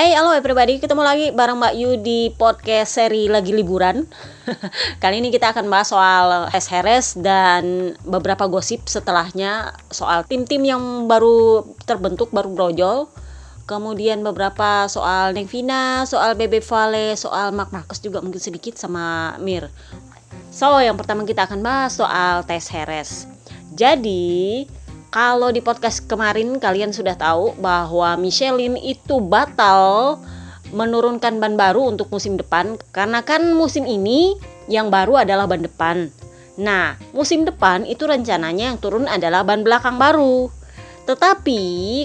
Hey, halo everybody, ketemu lagi bareng Mbak Yu di podcast seri lagi liburan. Kali ini kita akan bahas soal S Heres dan beberapa gosip setelahnya soal tim-tim yang baru terbentuk, baru brojol. Kemudian beberapa soal Neng soal Bebe Vale, soal Mark Marcus juga mungkin sedikit sama Mir. So, yang pertama kita akan bahas soal tes Heres. Jadi, kalau di podcast kemarin kalian sudah tahu bahwa Michelin itu batal menurunkan ban baru untuk musim depan karena kan musim ini yang baru adalah ban depan. Nah, musim depan itu rencananya yang turun adalah ban belakang baru. Tetapi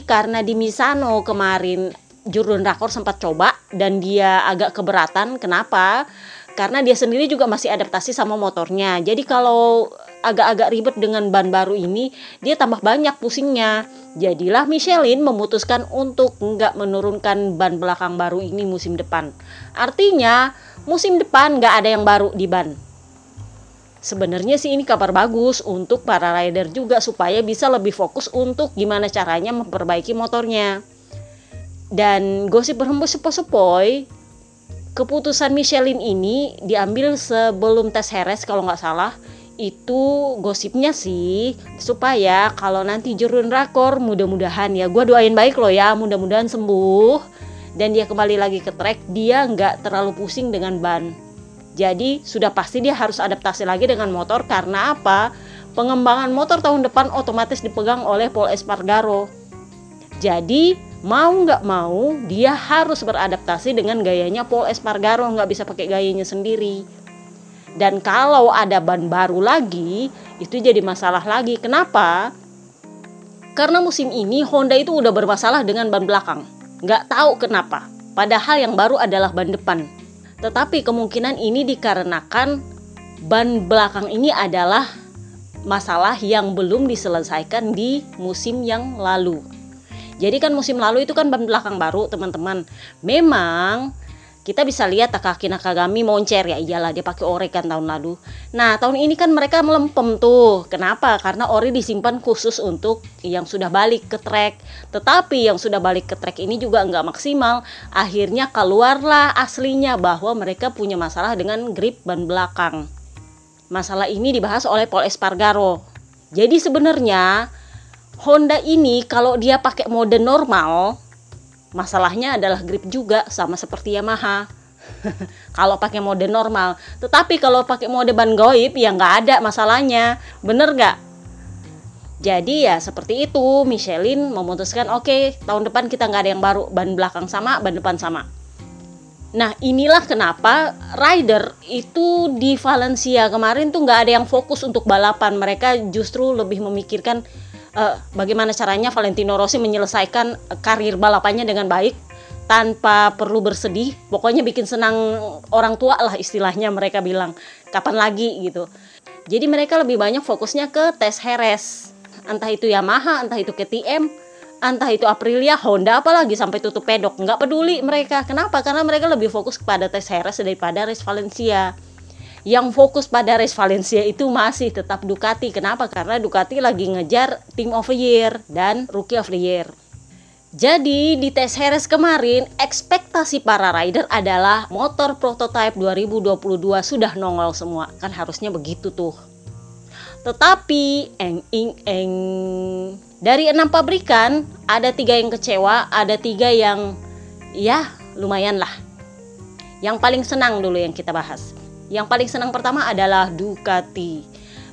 karena di Misano kemarin Jurun Rakor sempat coba dan dia agak keberatan. Kenapa? Karena dia sendiri juga masih adaptasi sama motornya. Jadi kalau agak-agak ribet dengan ban baru ini, dia tambah banyak pusingnya. Jadilah Michelin memutuskan untuk nggak menurunkan ban belakang baru ini musim depan. Artinya musim depan nggak ada yang baru di ban. Sebenarnya sih ini kabar bagus untuk para rider juga supaya bisa lebih fokus untuk gimana caranya memperbaiki motornya. Dan gosip berhembus sepoi-sepoi, keputusan Michelin ini diambil sebelum tes Heres kalau nggak salah itu gosipnya sih supaya kalau nanti jurun rakor mudah-mudahan ya gue doain baik loh ya mudah-mudahan sembuh. Dan dia kembali lagi ke trek dia nggak terlalu pusing dengan ban. Jadi sudah pasti dia harus adaptasi lagi dengan motor karena apa? Pengembangan motor tahun depan otomatis dipegang oleh Paul Espargaro. Jadi mau nggak mau dia harus beradaptasi dengan gayanya Paul Espargaro nggak bisa pakai gayanya sendiri dan kalau ada ban baru lagi, itu jadi masalah lagi. Kenapa? Karena musim ini Honda itu udah bermasalah dengan ban belakang. Nggak tahu kenapa. Padahal yang baru adalah ban depan. Tetapi kemungkinan ini dikarenakan ban belakang ini adalah masalah yang belum diselesaikan di musim yang lalu. Jadi kan musim lalu itu kan ban belakang baru teman-teman. Memang kita bisa lihat Takaki Nakagami moncer ya. Iyalah dia pakai ori kan tahun lalu. Nah tahun ini kan mereka melempem tuh. Kenapa? Karena ori disimpan khusus untuk yang sudah balik ke trek tetapi yang sudah balik ke trek ini juga nggak maksimal. Akhirnya keluarlah aslinya bahwa mereka punya masalah dengan grip ban belakang. Masalah ini dibahas oleh Paul Espargaro. Jadi sebenarnya Honda ini kalau dia pakai mode normal Masalahnya adalah grip juga sama seperti Yamaha. kalau pakai mode normal, tetapi kalau pakai mode ban goib ya nggak ada masalahnya, bener nggak? Jadi ya seperti itu, Michelin memutuskan oke okay, tahun depan kita nggak ada yang baru, ban belakang sama, ban depan sama. Nah inilah kenapa rider itu di Valencia kemarin tuh nggak ada yang fokus untuk balapan, mereka justru lebih memikirkan uh, bagaimana caranya Valentino Rossi menyelesaikan karir balapannya dengan baik tanpa perlu bersedih. Pokoknya bikin senang orang tua lah istilahnya mereka bilang. Kapan lagi gitu. Jadi mereka lebih banyak fokusnya ke tes Heres. Entah itu Yamaha entah itu KTM entah itu Aprilia Honda apalagi sampai tutup pedok. Nggak peduli mereka. Kenapa? Karena mereka lebih fokus kepada tes Heres daripada race Valencia yang fokus pada race Valencia itu masih tetap Ducati. Kenapa? Karena Ducati lagi ngejar Team of the Year dan Rookie of the Year. Jadi di tes Heres kemarin ekspektasi para rider adalah motor prototype 2022 sudah nongol semua. Kan harusnya begitu tuh. Tetapi eng ing eng dari enam pabrikan ada tiga yang kecewa, ada tiga yang ya lumayan lah. Yang paling senang dulu yang kita bahas. Yang paling senang pertama adalah Ducati.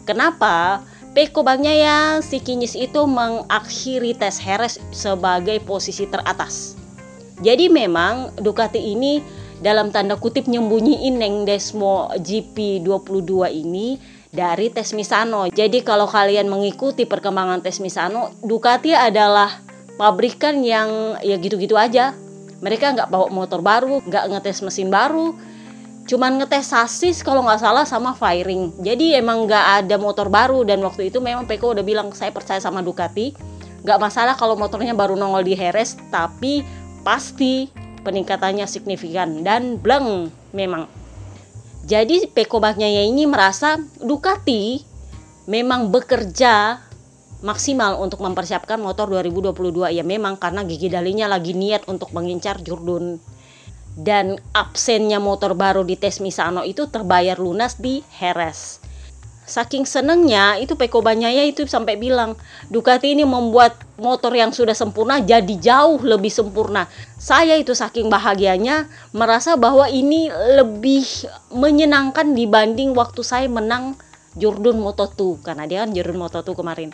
Kenapa? Peko ya si Kinyis itu mengakhiri tes Heres sebagai posisi teratas. Jadi memang Ducati ini dalam tanda kutip nyembunyiin Neng Desmo GP22 ini dari tes Misano. Jadi kalau kalian mengikuti perkembangan tes Misano, Ducati adalah pabrikan yang ya gitu-gitu aja. Mereka nggak bawa motor baru, nggak ngetes mesin baru, cuman ngetes sasis kalau nggak salah sama firing. Jadi emang nggak ada motor baru dan waktu itu memang Peko udah bilang saya percaya sama Ducati. Nggak masalah kalau motornya baru nongol di Heres tapi pasti peningkatannya signifikan. Dan bleng memang. Jadi Peko Bagnya ini merasa Ducati memang bekerja maksimal untuk mempersiapkan motor 2022 ya memang karena Gigi Dalinya lagi niat untuk mengincar Jurdun dan absennya motor baru di tes Misano itu terbayar lunas di Heres. Saking senengnya itu Peko Banyaya itu sampai bilang Ducati ini membuat motor yang sudah sempurna jadi jauh lebih sempurna. Saya itu saking bahagianya merasa bahwa ini lebih menyenangkan dibanding waktu saya menang Jordan Moto2 karena dia kan Jordan Moto2 kemarin.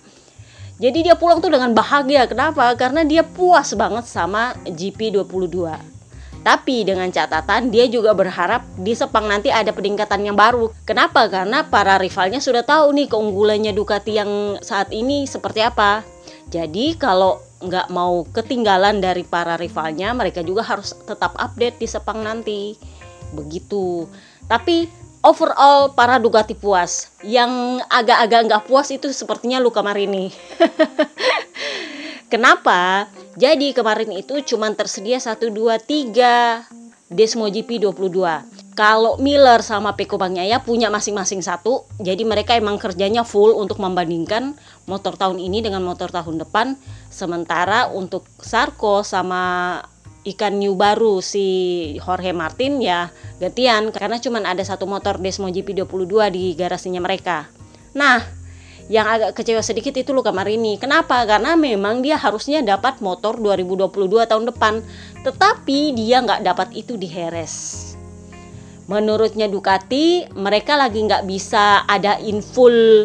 Jadi dia pulang tuh dengan bahagia. Kenapa? Karena dia puas banget sama GP22. Tapi dengan catatan dia juga berharap di Sepang nanti ada peningkatan yang baru. Kenapa? Karena para rivalnya sudah tahu nih keunggulannya Ducati yang saat ini seperti apa. Jadi kalau nggak mau ketinggalan dari para rivalnya, mereka juga harus tetap update di Sepang nanti. Begitu. Tapi overall para Ducati puas. Yang agak-agak nggak puas itu sepertinya Luca Marini. Kenapa? Jadi kemarin itu cuma tersedia 1 2 3 Desmo GP 22. Kalau Miller sama Peko Banyaya punya masing-masing satu, jadi mereka emang kerjanya full untuk membandingkan motor tahun ini dengan motor tahun depan. Sementara untuk Sarko sama ikan new baru si Jorge Martin ya gantian karena cuma ada satu motor Desmo GP 22 di garasinya mereka. Nah, yang agak kecewa sedikit itu Luka Marini. Kenapa? Karena memang dia harusnya dapat motor 2022 tahun depan, tetapi dia nggak dapat itu di Heres. Menurutnya Ducati, mereka lagi nggak bisa ada in full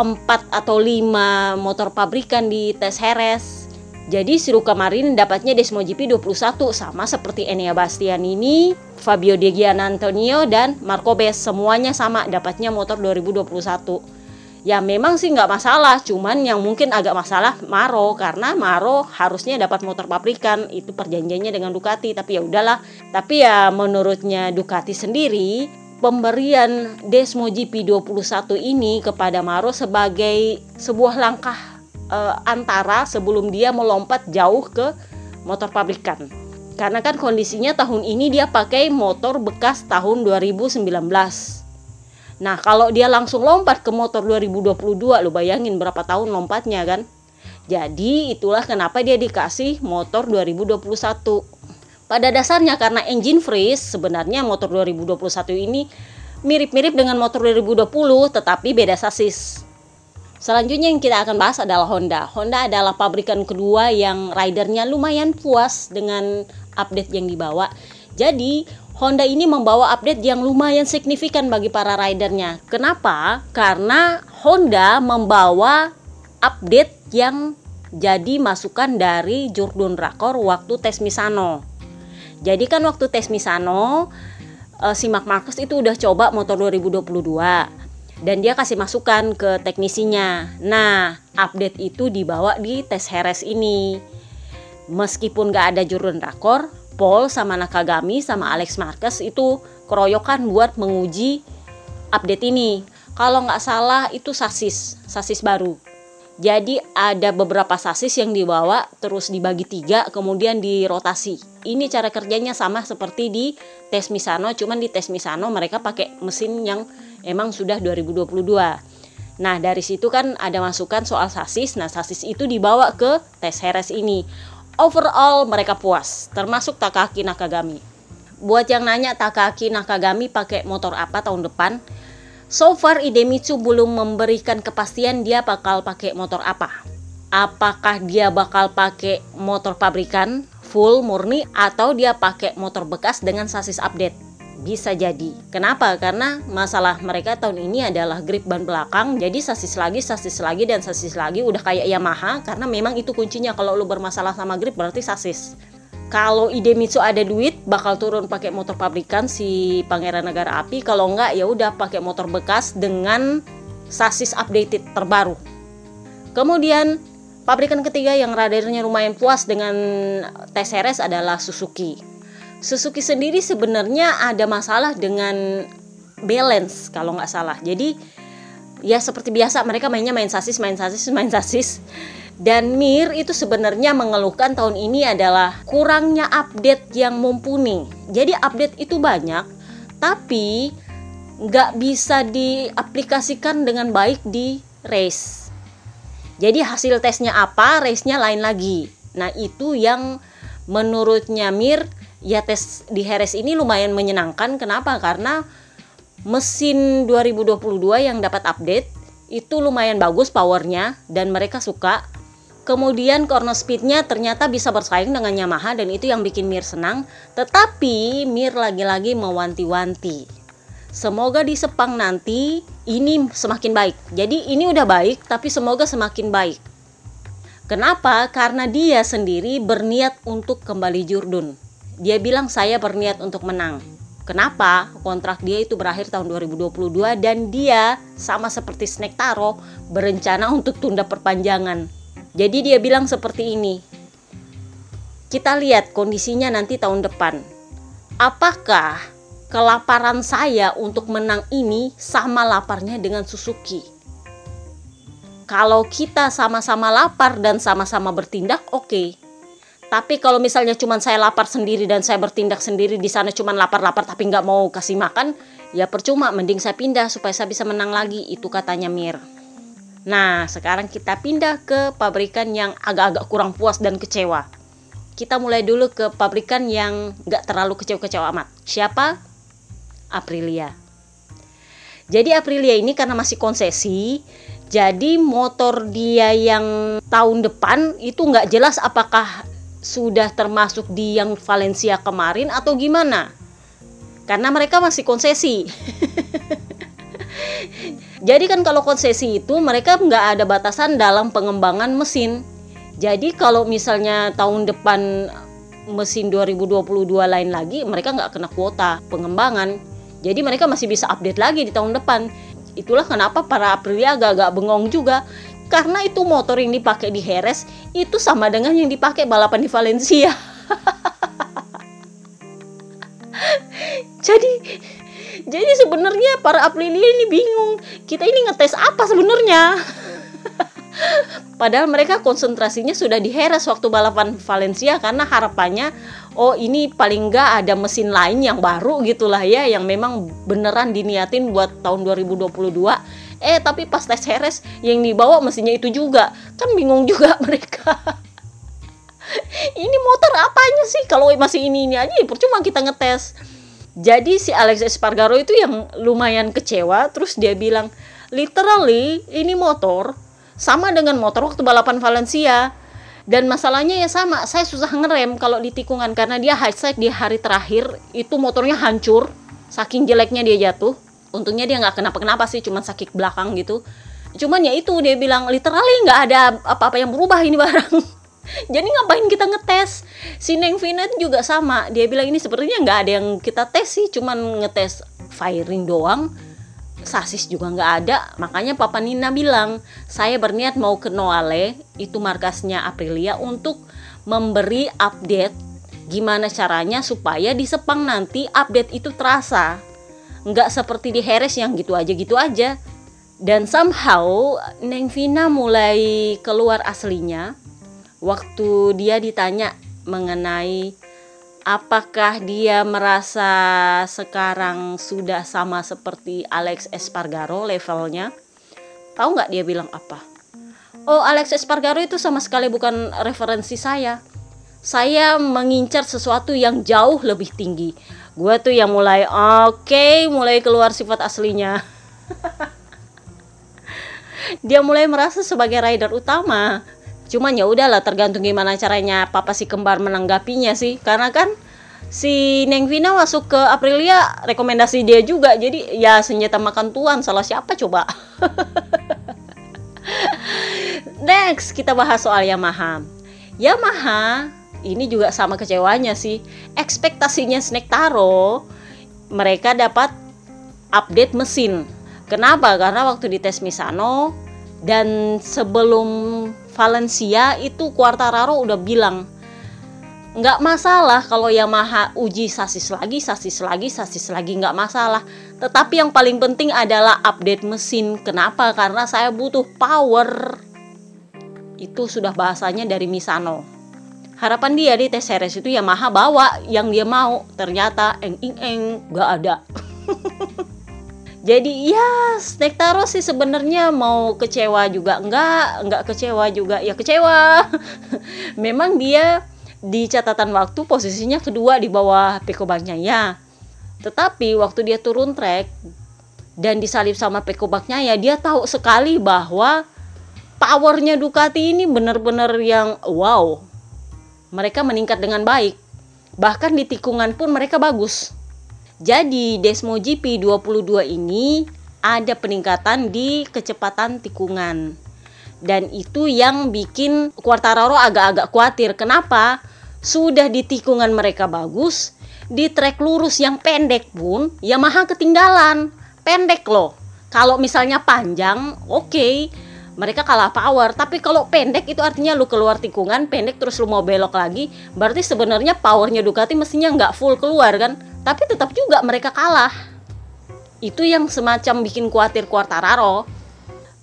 4 atau 5 motor pabrikan di tes Heres. Jadi si Luka Marini dapatnya Desmo GP 21 sama seperti Enea Bastianini, Fabio De Antonio dan Marco Bes semuanya sama dapatnya motor 2021 ya memang sih nggak masalah cuman yang mungkin agak masalah Maro karena Maro harusnya dapat motor pabrikan itu perjanjiannya dengan Ducati tapi ya udahlah. Tapi ya menurutnya Ducati sendiri pemberian Desmo GP 21 ini kepada Maro sebagai sebuah langkah uh, antara sebelum dia melompat jauh ke motor pabrikan. Karena kan kondisinya tahun ini dia pakai motor bekas tahun 2019 Nah, kalau dia langsung lompat ke motor 2022, lo bayangin berapa tahun lompatnya kan? Jadi, itulah kenapa dia dikasih motor 2021. Pada dasarnya karena engine freeze, sebenarnya motor 2021 ini mirip-mirip dengan motor 2020 tetapi beda sasis. Selanjutnya yang kita akan bahas adalah Honda. Honda adalah pabrikan kedua yang ridernya lumayan puas dengan update yang dibawa. Jadi Honda ini membawa update yang lumayan signifikan bagi para ridernya. Kenapa? Karena Honda membawa update yang jadi masukan dari Jordan Rakor waktu tes Misano. Jadi kan waktu tes Misano uh, si Mark Marcus itu udah coba motor 2022 dan dia kasih masukan ke teknisinya. Nah, update itu dibawa di tes Heres ini. Meskipun gak ada Jordan Rakor, Paul sama Nakagami sama Alex Marquez itu keroyokan buat menguji update ini. Kalau nggak salah itu sasis, sasis baru. Jadi ada beberapa sasis yang dibawa terus dibagi tiga kemudian dirotasi. Ini cara kerjanya sama seperti di tes Misano, cuman di tes Misano mereka pakai mesin yang emang sudah 2022. Nah dari situ kan ada masukan soal sasis. Nah sasis itu dibawa ke tes Heres ini overall mereka puas, termasuk Takaki Nakagami. Buat yang nanya Takaki Nakagami pakai motor apa tahun depan, so far Idemitsu belum memberikan kepastian dia bakal pakai motor apa. Apakah dia bakal pakai motor pabrikan full murni atau dia pakai motor bekas dengan sasis update? Bisa jadi. Kenapa? Karena masalah mereka tahun ini adalah grip ban belakang. Jadi sasis lagi, sasis lagi dan sasis lagi udah kayak Yamaha karena memang itu kuncinya kalau lu bermasalah sama grip berarti sasis. Kalau Idemitsu ada duit bakal turun pakai motor pabrikan si Pangeran Negara Api. Kalau enggak ya udah pakai motor bekas dengan sasis updated terbaru. Kemudian pabrikan ketiga yang radarnya lumayan puas dengan TSRS adalah Suzuki. Suzuki sendiri sebenarnya ada masalah dengan balance kalau nggak salah. Jadi ya seperti biasa mereka mainnya main sasis, main sasis, main sasis. Dan Mir itu sebenarnya mengeluhkan tahun ini adalah kurangnya update yang mumpuni. Jadi update itu banyak, tapi nggak bisa diaplikasikan dengan baik di race. Jadi hasil tesnya apa, race-nya lain lagi. Nah, itu yang menurutnya Mir, ya tes di Heres ini lumayan menyenangkan. Kenapa? Karena mesin 2022 yang dapat update itu lumayan bagus powernya dan mereka suka. Kemudian corner speednya ternyata bisa bersaing dengan Yamaha dan itu yang bikin Mir senang. Tetapi Mir lagi-lagi mewanti-wanti. Semoga di Sepang nanti ini semakin baik. Jadi ini udah baik, tapi semoga semakin baik. Kenapa? Karena dia sendiri berniat untuk kembali Jurdun. Dia bilang saya berniat untuk menang. Kenapa? Kontrak dia itu berakhir tahun 2022 dan dia sama seperti Snake Taro berencana untuk tunda perpanjangan. Jadi dia bilang seperti ini. Kita lihat kondisinya nanti tahun depan. Apakah kelaparan saya untuk menang ini sama laparnya dengan Suzuki. Kalau kita sama-sama lapar dan sama-sama bertindak, oke. Okay. Tapi kalau misalnya cuma saya lapar sendiri dan saya bertindak sendiri di sana cuma lapar-lapar tapi nggak mau kasih makan, ya percuma. Mending saya pindah supaya saya bisa menang lagi. Itu katanya Mir. Nah, sekarang kita pindah ke pabrikan yang agak-agak kurang puas dan kecewa. Kita mulai dulu ke pabrikan yang nggak terlalu kecewa-kecewa amat. Siapa? Aprilia. Jadi Aprilia ini karena masih konsesi, jadi motor dia yang tahun depan itu nggak jelas apakah sudah termasuk di yang Valencia kemarin atau gimana. Karena mereka masih konsesi. jadi kan kalau konsesi itu mereka nggak ada batasan dalam pengembangan mesin. Jadi kalau misalnya tahun depan mesin 2022 lain lagi, mereka nggak kena kuota pengembangan. Jadi mereka masih bisa update lagi di tahun depan. Itulah kenapa para Aprilia agak-agak bengong juga. Karena itu motor yang dipakai di Heres itu sama dengan yang dipakai balapan di Valencia. jadi jadi sebenarnya para Aprilia ini bingung. Kita ini ngetes apa sebenarnya? Padahal mereka konsentrasinya sudah di Heres waktu balapan Valencia karena harapannya oh ini paling nggak ada mesin lain yang baru gitulah ya yang memang beneran diniatin buat tahun 2022 eh tapi pas tes Heres yang dibawa mesinnya itu juga. Kan bingung juga mereka. Ini motor apanya sih? Kalau masih ini ini aja ya percuma kita ngetes. Jadi si Alex Espargaro itu yang lumayan kecewa terus dia bilang literally ini motor sama dengan motor waktu balapan Valencia. Dan masalahnya ya sama saya susah ngerem kalau di tikungan karena dia high side di hari terakhir itu motornya hancur saking jeleknya dia jatuh untungnya dia nggak kenapa-kenapa sih cuman sakit belakang gitu. Cuman ya itu dia bilang literally nggak ada apa-apa yang berubah ini barang. Jadi ngapain kita ngetes? Si Neng Vinet juga sama. Dia bilang ini sepertinya nggak ada yang kita tes sih cuman ngetes firing doang. Sasis juga nggak ada. Makanya Papa Nina bilang, saya berniat mau ke Noale, itu markasnya Aprilia, untuk memberi update gimana caranya supaya di Sepang nanti update itu terasa. Nggak seperti di Heres yang gitu aja gitu aja. Dan somehow Neng Vina mulai keluar aslinya waktu dia ditanya mengenai apakah dia merasa sekarang sudah sama seperti Alex Espargaro levelnya? Tahu nggak dia bilang apa? Oh, Alex Espargaro itu sama sekali bukan referensi saya. Saya mengincar sesuatu yang jauh lebih tinggi. Gue tuh yang mulai oke, okay, mulai keluar sifat aslinya. dia mulai merasa sebagai rider utama. Cuman ya udahlah tergantung gimana caranya papa si kembar menanggapinya sih. Karena kan si Neng Vina masuk ke Aprilia rekomendasi dia juga. Jadi ya senjata makan tuan salah siapa coba? Next kita bahas soal Yamaha. Yamaha ini juga sama kecewanya sih ekspektasinya Snake Taro mereka dapat update mesin kenapa karena waktu di tes Misano dan sebelum Valencia itu Quartararo udah bilang nggak masalah kalau Yamaha uji sasis lagi, sasis lagi, sasis lagi nggak masalah. Tetapi yang paling penting adalah update mesin. Kenapa? Karena saya butuh power. Itu sudah bahasanya dari Misano. Harapan dia di tes series itu Yamaha bawa yang dia mau. Ternyata eng eng eng nggak ada. jadi ya Snake Taro sih sebenarnya mau kecewa juga. Enggak enggak kecewa juga. Ya kecewa. Memang dia di catatan waktu posisinya kedua di bawah Peko ya tetapi waktu dia turun trek dan disalip sama Peko ya dia tahu sekali bahwa powernya Ducati ini benar-benar yang wow mereka meningkat dengan baik bahkan di tikungan pun mereka bagus jadi Desmo GP 22 ini ada peningkatan di kecepatan tikungan. Dan itu yang bikin Quartararo agak-agak khawatir. Kenapa? Sudah di tikungan mereka bagus, di trek lurus yang pendek pun Yamaha ketinggalan. Pendek loh. Kalau misalnya panjang, oke. Okay, mereka kalah power tapi kalau pendek itu artinya lu keluar tikungan pendek terus lu mau belok lagi berarti sebenarnya powernya Ducati mestinya nggak full keluar kan tapi tetap juga mereka kalah. Itu yang semacam bikin khawatir Quartararo.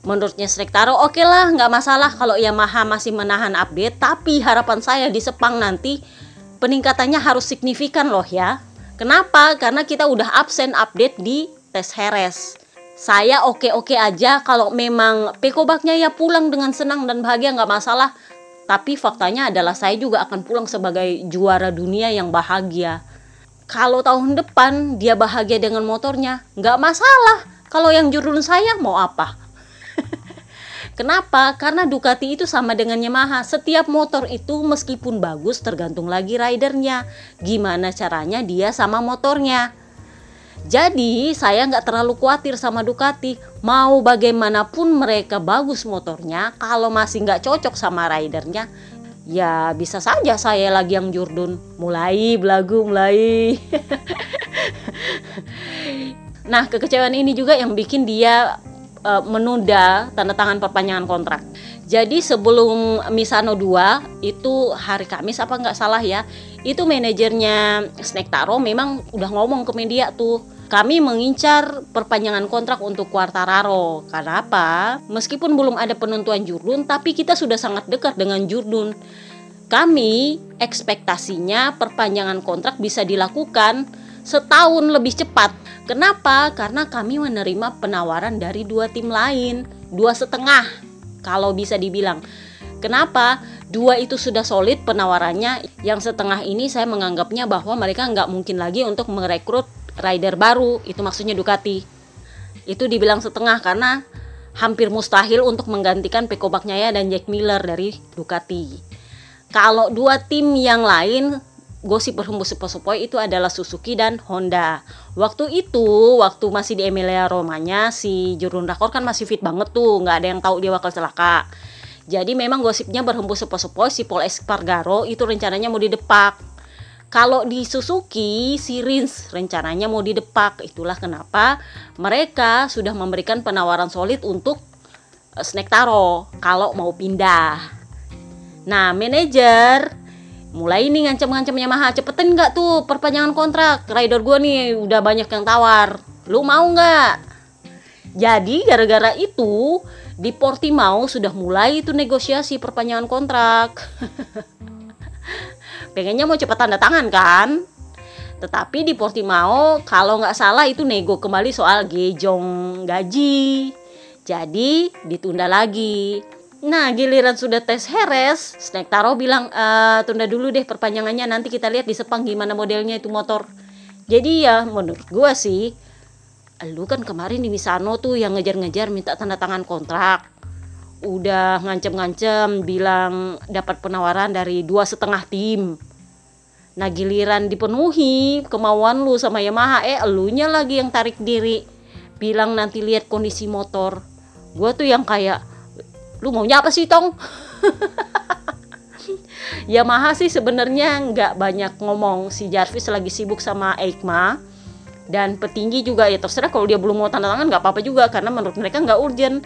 Menurutnya Taro, oke okay lah, nggak masalah kalau Yamaha masih menahan update, tapi harapan saya di Sepang nanti peningkatannya harus signifikan loh ya. Kenapa? Karena kita udah absen update di tes Heres. Saya oke-oke aja kalau memang Pekobaknya ya pulang dengan senang dan bahagia nggak masalah. Tapi faktanya adalah saya juga akan pulang sebagai juara dunia yang bahagia kalau tahun depan dia bahagia dengan motornya, nggak masalah. Kalau yang jurun saya mau apa? Kenapa? Karena Ducati itu sama dengan Yamaha. Setiap motor itu meskipun bagus tergantung lagi ridernya. Gimana caranya dia sama motornya. Jadi saya nggak terlalu khawatir sama Ducati. Mau bagaimanapun mereka bagus motornya, kalau masih nggak cocok sama ridernya, ya bisa saja saya lagi yang jurdun. Mulai belagu mulai. Nah kekecewaan ini juga yang bikin dia uh, menunda tanda tangan perpanjangan kontrak. Jadi sebelum Misano 2 itu hari Kamis apa nggak salah ya itu manajernya Snake Taro memang udah ngomong ke media tuh kami mengincar perpanjangan kontrak untuk Quartararo. Karena apa? Meskipun belum ada penentuan Jurdun, tapi kita sudah sangat dekat dengan Jurdun. Kami ekspektasinya perpanjangan kontrak bisa dilakukan setahun lebih cepat. Kenapa? Karena kami menerima penawaran dari dua tim lain, dua setengah kalau bisa dibilang. Kenapa? Dua itu sudah solid penawarannya. Yang setengah ini saya menganggapnya bahwa mereka nggak mungkin lagi untuk merekrut rider baru itu maksudnya Ducati itu dibilang setengah karena hampir mustahil untuk menggantikan Peko Bagnaia dan Jack Miller dari Ducati kalau dua tim yang lain gosip berhembus sepoi-sepoi itu adalah Suzuki dan Honda. Waktu itu, waktu masih di Emilia Romanya, si Jurun Rakor kan masih fit banget tuh, nggak ada yang tahu dia bakal celaka. Jadi memang gosipnya berhembus sepoi-sepoi si Paul Espargaro itu rencananya mau didepak. Kalau di Suzuki, si Rins rencananya mau didepak. Itulah kenapa mereka sudah memberikan penawaran solid untuk uh, Snack Taro kalau mau pindah. Nah, manajer mulai ini ngancam-ngancam Yamaha. Cepetin nggak tuh perpanjangan kontrak? Rider gue nih udah banyak yang tawar. Lu mau nggak? Jadi gara-gara itu di Portimao sudah mulai itu negosiasi perpanjangan kontrak. Pengennya mau cepat tanda tangan kan? Tetapi di Portimao kalau nggak salah itu nego kembali soal gejong gaji. Jadi ditunda lagi. Nah giliran sudah tes heres Snack Taro bilang e, tunda dulu deh perpanjangannya nanti kita lihat di Sepang gimana modelnya itu motor. Jadi ya menurut gua sih lu kan kemarin di Misano tuh yang ngejar-ngejar minta tanda tangan kontrak. Udah ngancem-ngancem bilang dapat penawaran dari dua setengah tim. Nah giliran dipenuhi kemauan lu sama Yamaha eh elunya lagi yang tarik diri. Bilang nanti lihat kondisi motor. Gue tuh yang kayak lu maunya apa sih tong? Yamaha sih sebenarnya nggak banyak ngomong. Si Jarvis lagi sibuk sama Eikma dan petinggi juga ya terserah kalau dia belum mau tanda tangan nggak apa-apa juga karena menurut mereka nggak urgent.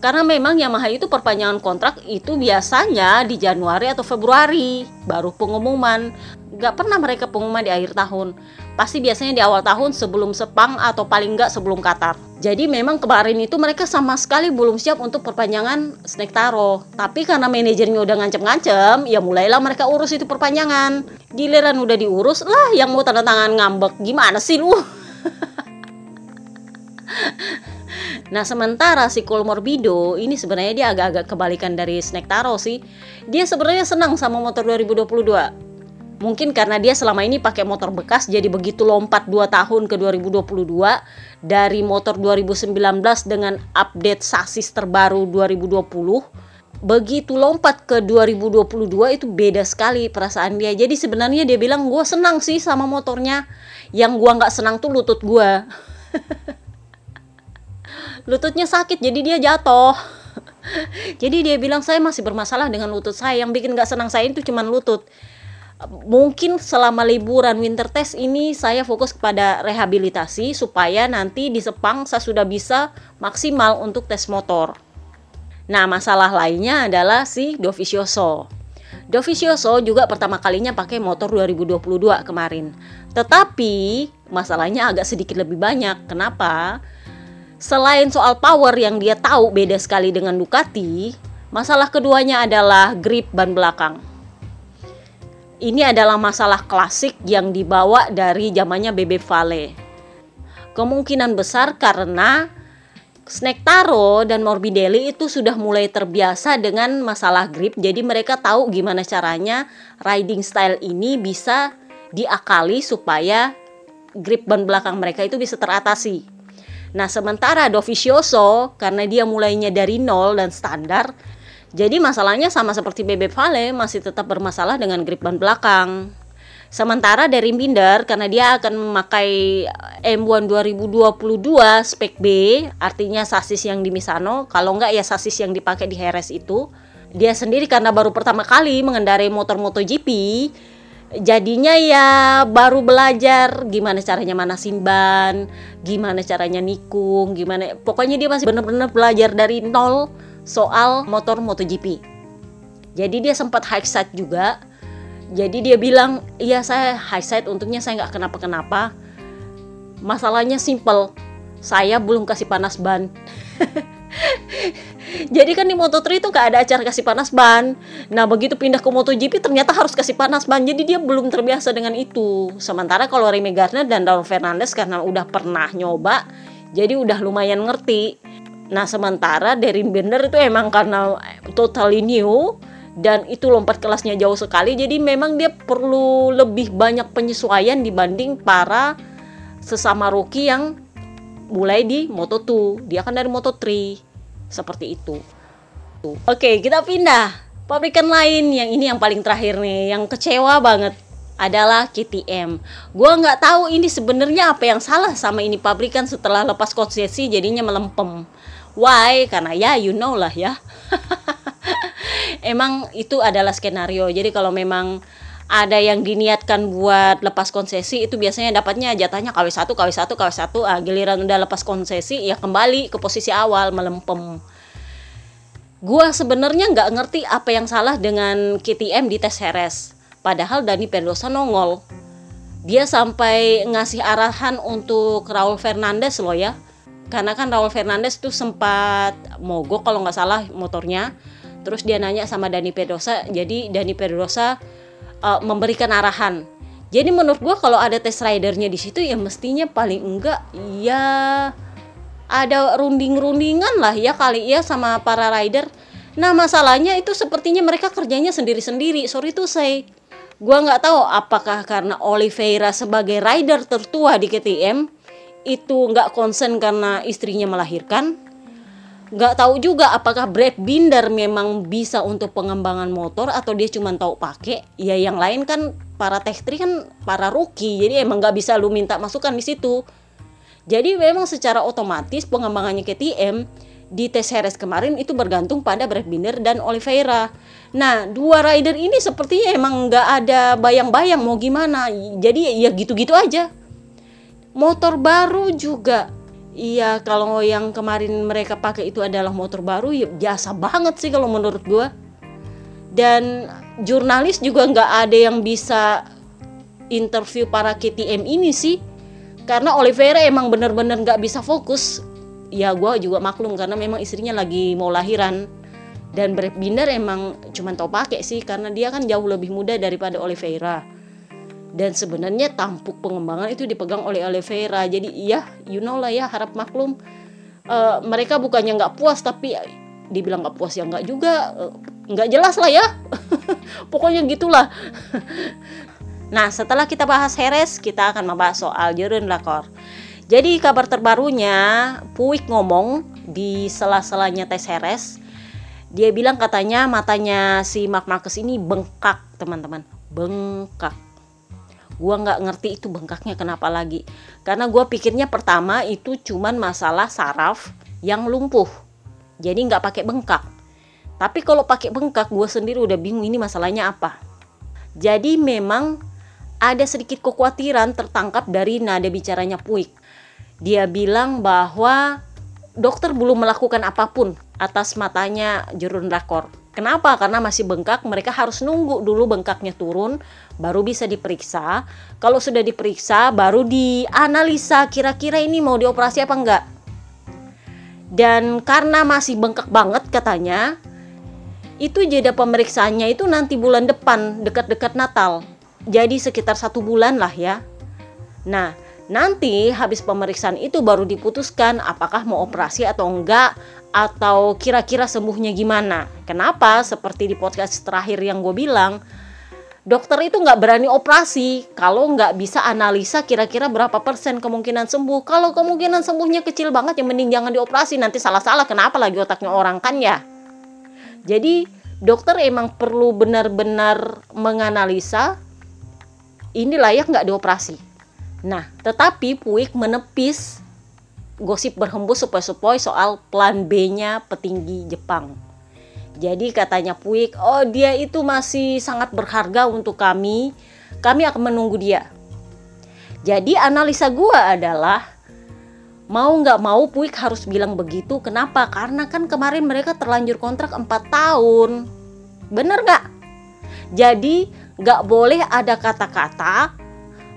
Karena memang Yamaha itu perpanjangan kontrak itu biasanya di Januari atau Februari baru pengumuman. Nggak pernah mereka pengumuman di akhir tahun pasti biasanya di awal tahun sebelum Sepang atau paling nggak sebelum Qatar. Jadi memang kemarin itu mereka sama sekali belum siap untuk perpanjangan Snake Taro. Tapi karena manajernya udah ngancem-ngancem ya mulailah mereka urus itu perpanjangan. Giliran udah diurus lah yang mau tanda tangan ngambek. Gimana sih lu? Nah sementara si Colmorbido ini sebenarnya dia agak-agak kebalikan dari Snack Taro sih. Dia sebenarnya senang sama motor 2022. Mungkin karena dia selama ini pakai motor bekas jadi begitu lompat 2 tahun ke 2022 dari motor 2019 dengan update sasis terbaru 2020 begitu lompat ke 2022 itu beda sekali perasaan dia. Jadi sebenarnya dia bilang gue senang sih sama motornya. Yang gue nggak senang tuh lutut gue lututnya sakit jadi dia jatuh. Jadi dia bilang saya masih bermasalah dengan lutut saya. Yang bikin nggak senang saya itu cuma lutut mungkin selama liburan winter test ini saya fokus kepada rehabilitasi supaya nanti di Sepang saya sudah bisa maksimal untuk tes motor Nah, masalah lainnya adalah si Dovizioso. Dovizioso juga pertama kalinya pakai motor 2022 kemarin. Tetapi masalahnya agak sedikit lebih banyak. Kenapa? Selain soal power yang dia tahu beda sekali dengan Ducati, masalah keduanya adalah grip ban belakang. Ini adalah masalah klasik yang dibawa dari zamannya Bebe Vale. Kemungkinan besar karena Snack Taro dan Morbidelli itu sudah mulai terbiasa dengan masalah grip. Jadi mereka tahu gimana caranya riding style ini bisa diakali supaya grip ban belakang mereka itu bisa teratasi. Nah, sementara Dovizioso karena dia mulainya dari nol dan standar, jadi masalahnya sama seperti Bebe Vale masih tetap bermasalah dengan grip ban belakang. Sementara dari Binder karena dia akan memakai M1 2022 spek B, artinya sasis yang di Misano, kalau enggak ya sasis yang dipakai di Heres itu. Dia sendiri karena baru pertama kali mengendarai motor MotoGP, jadinya ya baru belajar gimana caranya manasin ban, gimana caranya nikung, gimana pokoknya dia masih benar-benar belajar dari nol soal motor MotoGP. Jadi dia sempat high side juga. Jadi dia bilang iya saya high side untungnya saya nggak kenapa-kenapa. Masalahnya simple saya belum kasih panas ban. Jadi kan di Moto3 itu nggak ada acara kasih panas ban. Nah begitu pindah ke MotoGP ternyata harus kasih panas ban. Jadi dia belum terbiasa dengan itu. Sementara kalau Remy Gardner dan Raul Fernandez karena udah pernah nyoba jadi udah lumayan ngerti nah sementara Derin Binder itu emang karena totally new dan itu lompat kelasnya jauh sekali jadi memang dia perlu lebih banyak penyesuaian dibanding para sesama rookie yang mulai di Moto2 dia kan dari Moto3 seperti itu oke kita pindah pabrikan lain yang ini yang paling terakhir nih yang kecewa banget adalah KTM. Gua nggak tahu ini sebenarnya apa yang salah sama ini pabrikan setelah lepas konsesi jadinya melempem. Why? Karena ya you know lah ya. emang itu adalah skenario. Jadi kalau memang ada yang diniatkan buat lepas konsesi itu biasanya dapatnya jatahnya KW1, KW1, KW1, ah giliran udah lepas konsesi ya kembali ke posisi awal melempem. Gua sebenarnya nggak ngerti apa yang salah dengan KTM di tes Heres. Padahal Dani Pedrosa nongol. Dia sampai ngasih arahan untuk Raul Fernandez loh ya. Karena kan Raul Fernandez tuh sempat mogok kalau nggak salah motornya. Terus dia nanya sama Dani Pedrosa jadi Dani Pedrosa uh, memberikan arahan. Jadi menurut gue kalau ada test ridernya di situ ya mestinya paling enggak ya ada runding-rundingan lah ya kali ya sama para rider. Nah masalahnya itu sepertinya mereka kerjanya sendiri-sendiri. Sorry tuh saya gue nggak tahu apakah karena Oliveira sebagai rider tertua di KTM itu nggak konsen karena istrinya melahirkan nggak tahu juga apakah Brad Binder memang bisa untuk pengembangan motor atau dia cuma tahu pakai ya yang lain kan para tech tree kan para rookie jadi emang nggak bisa lu minta masukan di situ jadi memang secara otomatis pengembangannya KTM di tes Heres kemarin itu bergantung pada Brad Binder dan Oliveira. Nah, dua rider ini sepertinya emang nggak ada bayang-bayang mau gimana. Jadi ya gitu-gitu aja. Motor baru juga Iya, kalau yang kemarin mereka pakai itu adalah motor baru, ya biasa banget sih kalau menurut gue. Dan jurnalis juga nggak ada yang bisa interview para KTM ini sih, karena Oliveira emang bener-bener nggak bisa fokus. Ya gue juga maklum karena memang istrinya lagi mau lahiran dan Brad Binder emang cuma tau pakai sih karena dia kan jauh lebih muda daripada Oliveira. Dan sebenarnya tampuk pengembangan itu dipegang oleh Oliveira jadi iya you know lah ya harap maklum. Uh, mereka bukannya nggak puas tapi dibilang nggak puas ya nggak juga. Uh, nggak jelas lah ya. Pokoknya gitulah. Nah setelah kita bahas Heres kita akan membahas soal Jurun Lakor. Jadi kabar terbarunya Puik ngomong di sela-selanya tes Heres. Dia bilang katanya matanya si Mark Marcus ini bengkak teman-teman. Bengkak Gua nggak ngerti itu bengkaknya kenapa lagi. Karena gua pikirnya pertama itu cuman masalah saraf yang lumpuh. Jadi nggak pakai bengkak. Tapi kalau pakai bengkak gue sendiri udah bingung ini masalahnya apa. Jadi memang ada sedikit kekhawatiran tertangkap dari nada bicaranya Puik. Dia bilang bahwa dokter belum melakukan apa pun atas matanya Jurun Rakor Kenapa? Karena masih bengkak, mereka harus nunggu dulu bengkaknya turun, baru bisa diperiksa. Kalau sudah diperiksa, baru dianalisa kira-kira ini mau dioperasi apa enggak. Dan karena masih bengkak banget katanya, itu jeda pemeriksaannya itu nanti bulan depan, dekat-dekat Natal. Jadi sekitar satu bulan lah ya. Nah, nanti habis pemeriksaan itu baru diputuskan apakah mau operasi atau enggak atau kira-kira sembuhnya gimana. Kenapa? Seperti di podcast terakhir yang gue bilang, dokter itu nggak berani operasi kalau nggak bisa analisa kira-kira berapa persen kemungkinan sembuh. Kalau kemungkinan sembuhnya kecil banget, ya mending jangan dioperasi. Nanti salah-salah, kenapa lagi otaknya orang kan ya? Jadi dokter emang perlu benar-benar menganalisa ini layak nggak dioperasi. Nah, tetapi Puik menepis gosip berhembus sepoi-sepoi soal plan B-nya petinggi Jepang. Jadi katanya Puik, oh dia itu masih sangat berharga untuk kami. Kami akan menunggu dia. Jadi analisa gua adalah mau nggak mau Puik harus bilang begitu. Kenapa? Karena kan kemarin mereka terlanjur kontrak 4 tahun. Bener nggak? Jadi nggak boleh ada kata-kata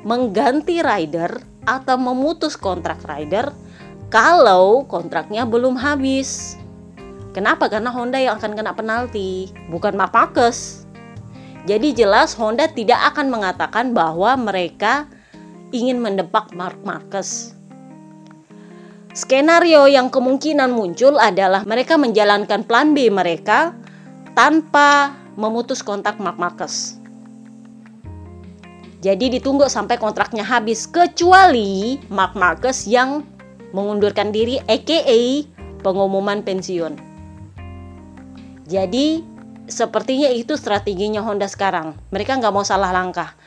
mengganti rider atau memutus kontrak rider kalau kontraknya belum habis. Kenapa? Karena Honda yang akan kena penalti, bukan Marcus. Jadi jelas Honda tidak akan mengatakan bahwa mereka ingin mendepak Mark Marcus. Skenario yang kemungkinan muncul adalah mereka menjalankan plan B mereka tanpa memutus kontak Mark Marcus. Jadi ditunggu sampai kontraknya habis kecuali Mark Marcus yang mengundurkan diri aka pengumuman pensiun. Jadi sepertinya itu strateginya Honda sekarang. Mereka nggak mau salah langkah.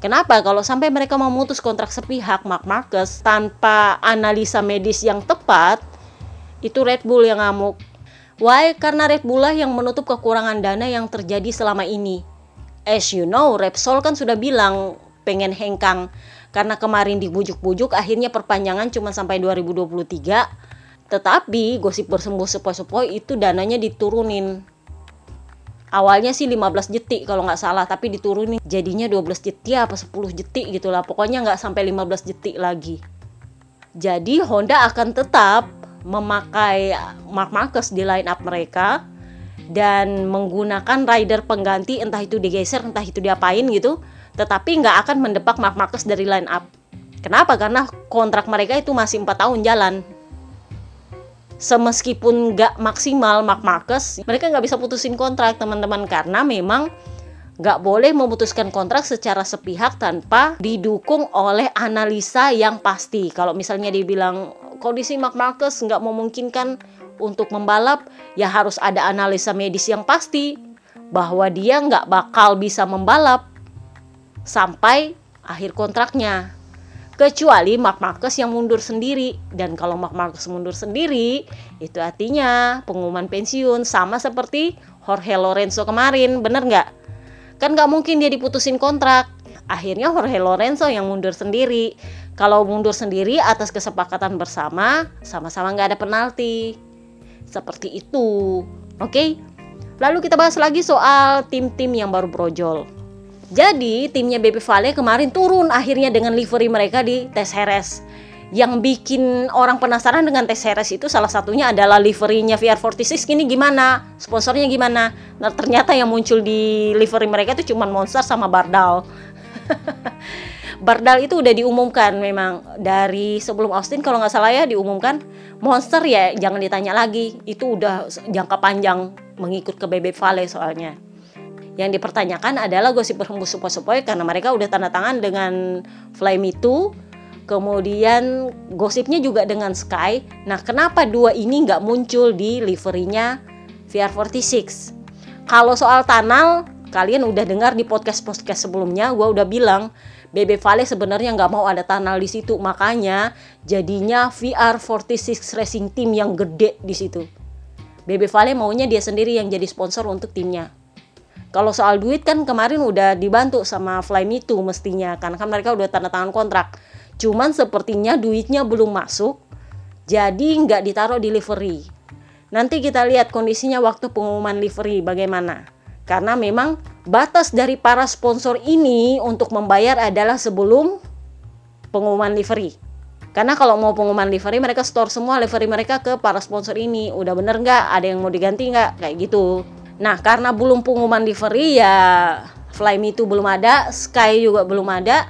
Kenapa? Kalau sampai mereka memutus kontrak sepihak Mark Marcus tanpa analisa medis yang tepat, itu Red Bull yang ngamuk. Why? Karena Red Bull lah yang menutup kekurangan dana yang terjadi selama ini. As you know, Repsol kan sudah bilang pengen hengkang karena kemarin dibujuk-bujuk akhirnya perpanjangan cuma sampai 2023 tetapi gosip bersembuh sepoi-sepoi itu dananya diturunin. Awalnya sih 15 jetik kalau nggak salah tapi diturunin. Jadinya 12 jetik apa 10 jetik gitulah pokoknya nggak sampai 15 jetik lagi. Jadi Honda akan tetap memakai Mark Marcus di line up mereka dan menggunakan rider pengganti entah itu digeser entah itu diapain gitu tetapi nggak akan mendepak Mark Marcus dari line up. Kenapa? Karena kontrak mereka itu masih empat tahun jalan. Semeskipun nggak maksimal Mark Marcus, mereka nggak bisa putusin kontrak teman-teman karena memang nggak boleh memutuskan kontrak secara sepihak tanpa didukung oleh analisa yang pasti. Kalau misalnya dibilang kondisi Mark Marcus nggak memungkinkan untuk membalap, ya harus ada analisa medis yang pasti bahwa dia nggak bakal bisa membalap sampai akhir kontraknya. Kecuali Mark Marcus yang mundur sendiri. Dan kalau Mark Marcus mundur sendiri, itu artinya pengumuman pensiun sama seperti Jorge Lorenzo kemarin, bener nggak? Kan nggak mungkin dia diputusin kontrak. Akhirnya Jorge Lorenzo yang mundur sendiri. Kalau mundur sendiri atas kesepakatan bersama, sama-sama nggak ada penalti. Seperti itu. Oke? Okay? Lalu kita bahas lagi soal tim-tim yang baru brojol. Jadi timnya BP Vale kemarin turun akhirnya dengan livery mereka di tes Heres. Yang bikin orang penasaran dengan tes Heres itu salah satunya adalah liverynya VR46 ini gimana, sponsornya gimana. Nah ternyata yang muncul di livery mereka itu cuma Monster sama Bardal. Bardal itu udah diumumkan memang dari sebelum Austin kalau nggak salah ya diumumkan Monster ya jangan ditanya lagi itu udah jangka panjang mengikut ke Bebe Vale soalnya yang dipertanyakan adalah gosip berhembus sepoi-sepoi karena mereka udah tanda tangan dengan Fly Me Too. Kemudian gosipnya juga dengan Sky. Nah kenapa dua ini nggak muncul di liverynya VR46 kalau soal tunnel kalian udah dengar di podcast-podcast sebelumnya gue udah bilang BB Vale sebenarnya nggak mau ada tunnel di situ. Makanya jadinya VR46 Racing Team yang gede di situ. BB Vale maunya dia sendiri yang jadi sponsor untuk timnya kalau soal duit kan kemarin udah dibantu sama Fly Me Too mestinya karena kan mereka udah tanda tangan kontrak cuman sepertinya duitnya belum masuk jadi nggak ditaruh di livery nanti kita lihat kondisinya waktu pengumuman livery bagaimana karena memang batas dari para sponsor ini untuk membayar adalah sebelum pengumuman livery. Karena kalau mau pengumuman livery mereka store semua livery mereka ke para sponsor ini. Udah bener nggak? Ada yang mau diganti nggak? Kayak gitu. Nah karena belum pengumuman livery ya Fly Me itu belum ada, Sky juga belum ada,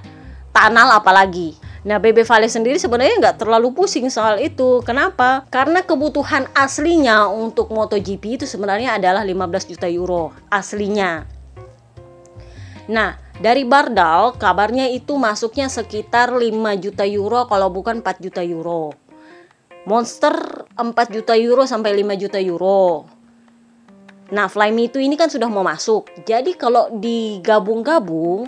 Tanal apalagi. Nah, BB Vale sendiri sebenarnya nggak terlalu pusing soal itu. Kenapa? Karena kebutuhan aslinya untuk MotoGP itu sebenarnya adalah 15 juta euro aslinya. Nah, dari Bardal kabarnya itu masuknya sekitar 5 juta euro kalau bukan 4 juta euro. Monster 4 juta euro sampai 5 juta euro. Nah, Fly Me itu ini kan sudah mau masuk. Jadi kalau digabung-gabung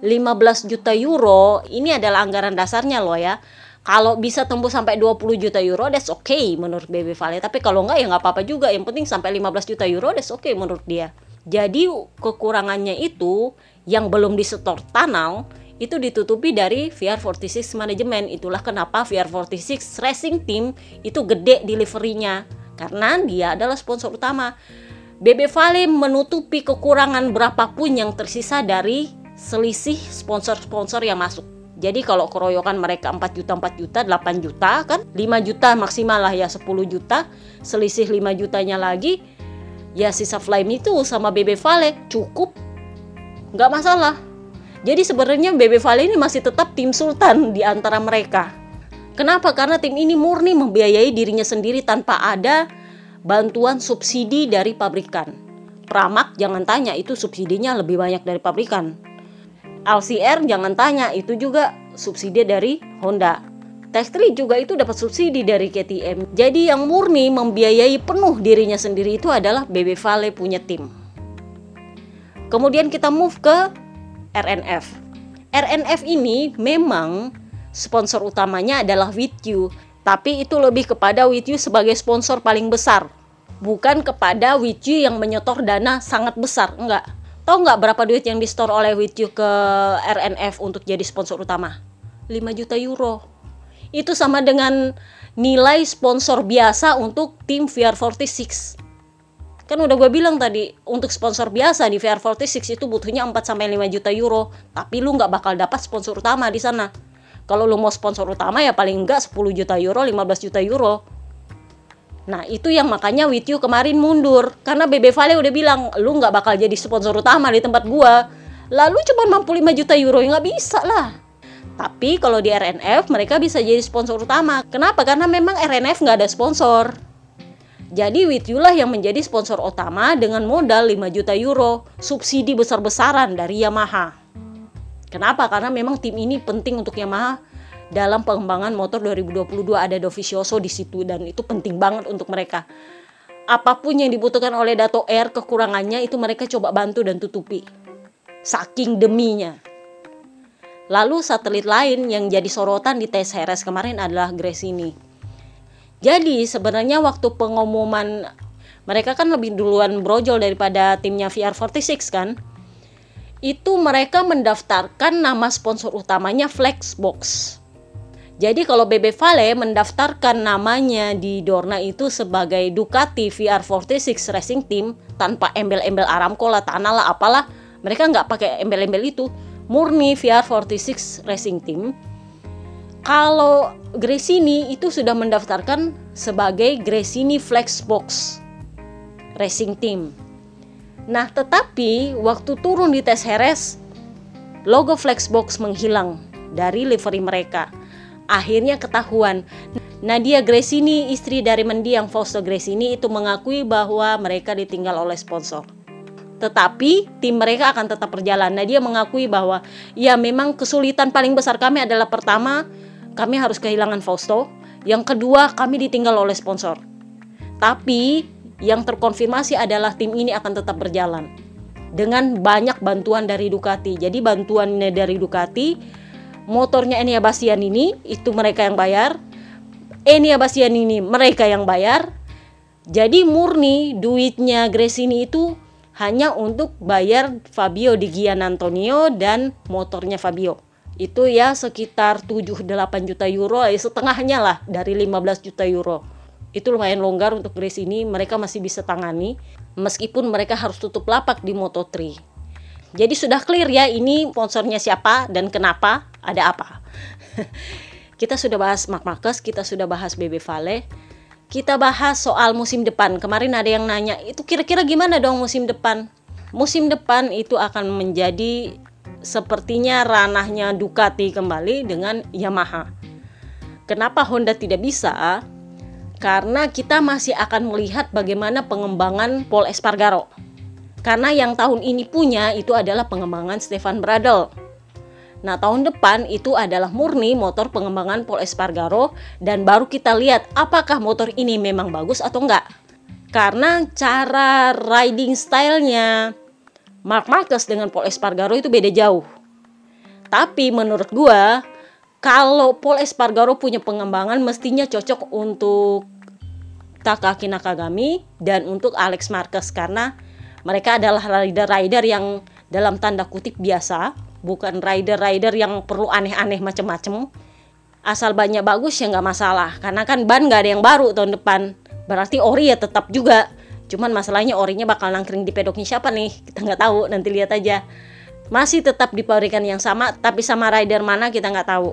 15 juta euro ini adalah anggaran dasarnya loh ya kalau bisa tembus sampai 20 juta euro that's okay menurut BB Vale tapi kalau enggak ya nggak apa-apa juga yang penting sampai 15 juta euro that's okay menurut dia jadi kekurangannya itu yang belum disetor tanau itu ditutupi dari VR46 Management. Itulah kenapa VR46 Racing Team itu gede deliverynya karena dia adalah sponsor utama. BB Vale menutupi kekurangan berapapun yang tersisa dari selisih sponsor-sponsor yang masuk. Jadi kalau keroyokan mereka 4 juta 4 juta 8 juta kan? 5 juta maksimal lah ya 10 juta. Selisih 5 jutanya lagi ya sisa Fly Me itu sama BB Vale cukup. Nggak masalah. Jadi sebenarnya BB Vale ini masih tetap tim sultan di antara mereka. Kenapa? Karena tim ini murni membiayai dirinya sendiri tanpa ada bantuan subsidi dari pabrikan Pramak jangan tanya itu subsidinya lebih banyak dari pabrikan LCR jangan tanya itu juga subsidi dari Honda. Tech3 juga itu dapat subsidi dari KTM. Jadi yang murni membiayai penuh dirinya sendiri itu adalah BB Vale punya tim. Kemudian kita move ke RNF. RNF ini memang sponsor utamanya adalah With You, tapi itu lebih kepada With You sebagai sponsor paling besar, bukan kepada With You yang menyetor dana sangat besar, enggak Tahu nggak berapa duit yang di store oleh With You ke RNF untuk jadi sponsor utama? 5 juta euro. Itu sama dengan nilai sponsor biasa untuk tim VR46. Kan udah gue bilang tadi, untuk sponsor biasa di VR46 itu butuhnya 4 sampai 5 juta euro, tapi lu nggak bakal dapat sponsor utama di sana. Kalau lu mau sponsor utama ya paling enggak 10 juta euro, 15 juta euro Nah itu yang makanya With You kemarin mundur karena BB Vale udah bilang lu nggak bakal jadi sponsor utama di tempat gua. Lalu cuma mampu 5 juta euro ya nggak bisa lah. Tapi kalau di RNF mereka bisa jadi sponsor utama. Kenapa? Karena memang RNF nggak ada sponsor. Jadi With You lah yang menjadi sponsor utama dengan modal 5 juta euro subsidi besar-besaran dari Yamaha. Kenapa? Karena memang tim ini penting untuk Yamaha dalam pengembangan motor 2022 ada Dovizioso di situ dan itu penting banget untuk mereka. Apa pun yang dibutuhkan oleh Dato Air kekurangannya itu mereka coba bantu dan tutupi. Saking deminya. Lalu satelit lain yang jadi sorotan di tes Heres kemarin adalah Grace ini. Jadi sebenarnya waktu pengumuman mereka kan lebih duluan brojol daripada timnya VR46 kan. Itu mereka mendaftarkan nama sponsor utamanya Flexbox. Jadi kalau BB Vale mendaftarkan namanya di Dorna itu sebagai Ducati VR46 Racing Team tanpa embel-embel Aramco lah, tanah lah, apalah, mereka nggak pakai embel-embel itu, murni VR46 Racing Team. Kalau Gresini itu sudah mendaftarkan sebagai Gresini Flexbox Racing Team. Nah, tetapi waktu turun di tes Heres logo Flexbox menghilang dari livery mereka. Akhirnya ketahuan Nadia Gresini, istri dari mendiang Fausto Gresini itu mengakui bahwa mereka ditinggal oleh sponsor. Tetapi tim mereka akan tetap berjalan. Nadia mengakui bahwa ya memang kesulitan paling besar kami adalah pertama kami harus kehilangan Fausto, yang kedua kami ditinggal oleh sponsor. Tapi yang terkonfirmasi adalah tim ini akan tetap berjalan dengan banyak bantuan dari Ducati. Jadi bantuannya dari Ducati, motornya Enia Bastian ini itu mereka yang bayar, Enia Bastian ini mereka yang bayar. Jadi murni duitnya Gresini itu hanya untuk bayar Fabio Di Gian Antonio dan motornya Fabio. Itu ya sekitar 7-8 juta euro, ya setengahnya lah dari 15 juta euro. Itu lumayan longgar untuk Gresini, mereka masih bisa tangani meskipun mereka harus tutup lapak di Moto3. Jadi sudah clear ya ini sponsornya siapa dan kenapa, ada apa. Kita sudah bahas Mark Marcus, kita sudah bahas BB Vale. Kita bahas soal musim depan. Kemarin ada yang nanya, itu kira-kira gimana dong musim depan? Musim depan itu akan menjadi sepertinya ranahnya Ducati kembali dengan Yamaha. Kenapa Honda tidak bisa? Karena kita masih akan melihat bagaimana pengembangan Paul Espargaro. Karena yang tahun ini punya itu adalah pengembangan Stefan Bradl Nah, tahun depan itu adalah murni motor pengembangan Paul Espargaro dan baru kita lihat apakah motor ini memang bagus atau enggak. Karena cara riding stylenya Mark Marquez dengan Paul Espargaro itu beda jauh. Tapi menurut gua kalau Paul Espargaro punya pengembangan mestinya cocok untuk Takaki Nakagami dan untuk Alex Marquez karena mereka adalah rider-rider yang dalam tanda kutip biasa bukan rider-rider yang perlu aneh-aneh macem-macem. Asal banyak bagus ya nggak masalah karena kan ban nggak ada yang baru tahun depan. Berarti ori ya tetap juga. Cuman masalahnya orinya bakal nangkring di pedoknya siapa nih? Kita nggak tahu nanti lihat aja masih tetap di pabrikan yang sama tapi sama rider mana kita nggak tahu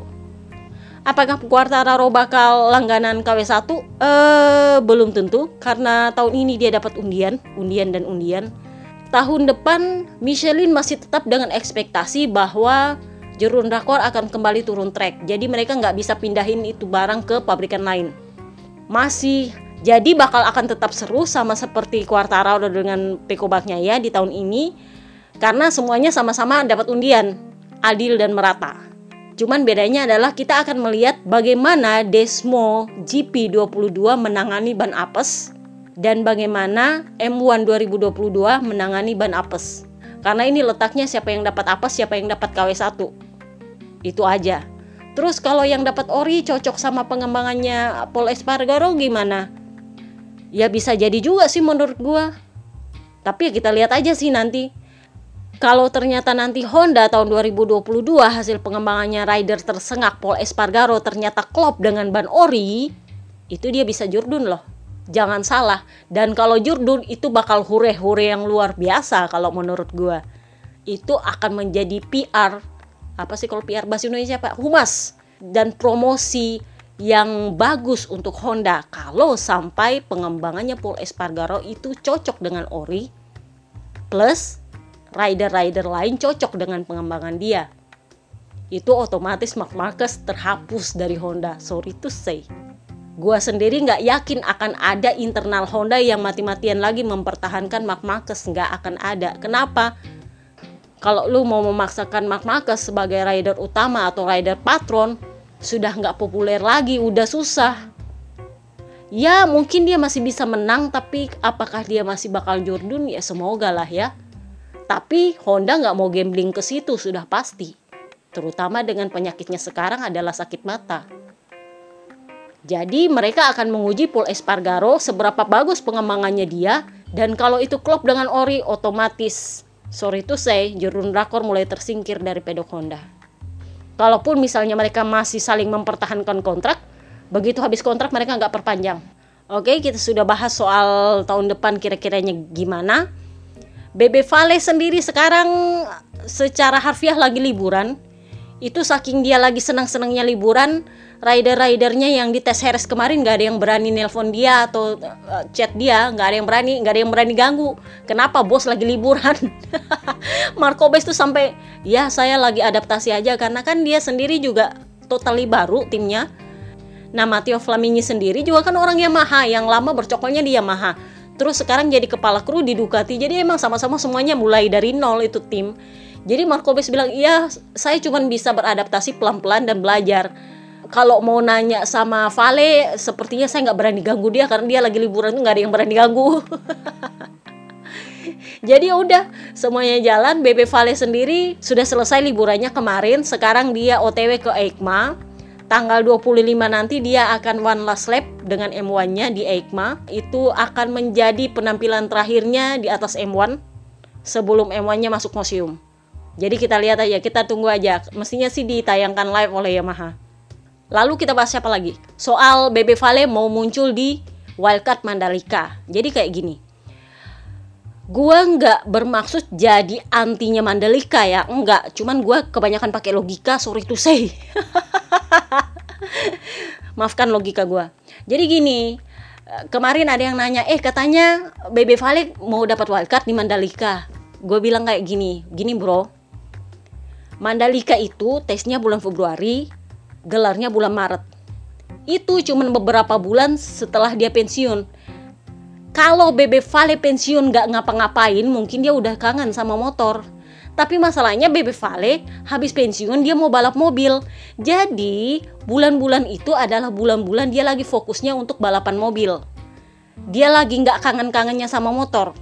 apakah Quartararo bakal langganan KW1 eh belum tentu karena tahun ini dia dapat undian undian dan undian tahun depan Michelin masih tetap dengan ekspektasi bahwa Jerun Rakor akan kembali turun trek. Jadi mereka nggak bisa pindahin itu barang ke pabrikan lain. Masih jadi bakal akan tetap seru sama seperti Quartararo dengan Pekobaknya ya di tahun ini karena semuanya sama-sama dapat undian, adil dan merata. Cuman bedanya adalah kita akan melihat bagaimana Desmo GP22 menangani ban apes dan bagaimana M1 2022 menangani ban apes. Karena ini letaknya siapa yang dapat apes, siapa yang dapat KW1. Itu aja. Terus kalau yang dapat ori cocok sama pengembangannya Paul Espargaro gimana? Ya bisa jadi juga sih menurut gua. Tapi ya kita lihat aja sih nanti. Kalau ternyata nanti Honda tahun 2022 hasil pengembangannya rider tersengak Paul Espargaro ternyata klop dengan ban ori, itu dia bisa jurdun loh. Jangan salah. Dan kalau Jurdun itu bakal hure-hure yang luar biasa kalau menurut gue itu akan menjadi PR apa sih kalau PR bahasa Indonesia Pak humas dan promosi yang bagus untuk Honda. Kalau sampai pengembangannya Paul Espargaro itu cocok dengan Ori plus rider-rider lain cocok dengan pengembangan dia itu otomatis Mark Marquez terhapus dari Honda sorry to say Gua sendiri nggak yakin akan ada internal Honda yang mati-matian lagi mempertahankan Mark Marquez nggak akan ada. Kenapa? Kalau lu mau memaksakan Mark Marquez sebagai rider utama atau rider patron, sudah nggak populer lagi, udah susah. Ya mungkin dia masih bisa menang, tapi apakah dia masih bakal Jordan? Ya semoga lah ya. Tapi Honda nggak mau gambling ke situ sudah pasti. Terutama dengan penyakitnya sekarang adalah sakit mata. Jadi mereka akan menguji Paul Espargaro seberapa bagus pengembangannya dia dan kalau itu klop dengan Ori otomatis sorry to say Jurun Rakor mulai tersingkir dari pedok Honda. Kalaupun misalnya mereka masih saling mempertahankan kontrak, begitu habis kontrak mereka nggak perpanjang. Oke, kita sudah bahas soal tahun depan kira-kiranya gimana. BB Vale sendiri sekarang secara harfiah lagi liburan. itu saking dia lagi senang-senangnya liburan rider-ridernya yang di tes Harris kemarin nggak ada yang berani nelpon dia atau uh, chat dia nggak ada yang berani nggak ada yang berani ganggu. Kenapa bos lagi liburan? Marco Bes tuh sampai ya saya lagi adaptasi aja karena kan dia sendiri juga totally baru timnya. Nah Matteo Flamini sendiri juga kan orang Yamaha yang lama bercokolnya di Yamaha terus sekarang jadi kepala kru di Ducati jadi emang sama-sama semuanya mulai dari nol itu tim jadi Marco Bes bilang, iya saya cuma bisa beradaptasi pelan-pelan dan belajar. Kalau mau nanya sama Vale, sepertinya saya nggak berani ganggu dia karena dia lagi liburan tuh nggak ada yang berani ganggu. Jadi udah semuanya jalan. BB Vale sendiri sudah selesai liburannya kemarin. Sekarang dia OTW ke EICMA. Tanggal 25 nanti dia akan one last lap dengan M1-nya di EICMA. Itu akan menjadi penampilan terakhirnya di atas M1 sebelum M1-nya masuk museum. Jadi kita lihat aja, kita tunggu aja. Mestinya sih ditayangkan live oleh Yamaha. Lalu kita bahas siapa lagi? Soal BB Vale mau muncul di Wildcard Mandalika. Jadi kayak gini. Gua nggak bermaksud jadi antinya Mandalika ya, enggak. Cuman gua kebanyakan pakai logika, sorry to say. Maafkan logika gua. Jadi gini, kemarin ada yang nanya, eh katanya BB Vale mau dapat wildcard di Mandalika. Gue bilang kayak gini, gini bro, Mandalika itu tesnya bulan Februari, gelarnya bulan Maret. Itu cuma beberapa bulan setelah dia pensiun. Kalau Bebe Vale pensiun gak ngapa-ngapain, mungkin dia udah kangen sama motor. Tapi masalahnya Bebe Vale habis pensiun dia mau balap mobil. Jadi bulan-bulan itu adalah bulan-bulan dia lagi fokusnya untuk balapan mobil. Dia lagi gak kangen-kangennya sama motor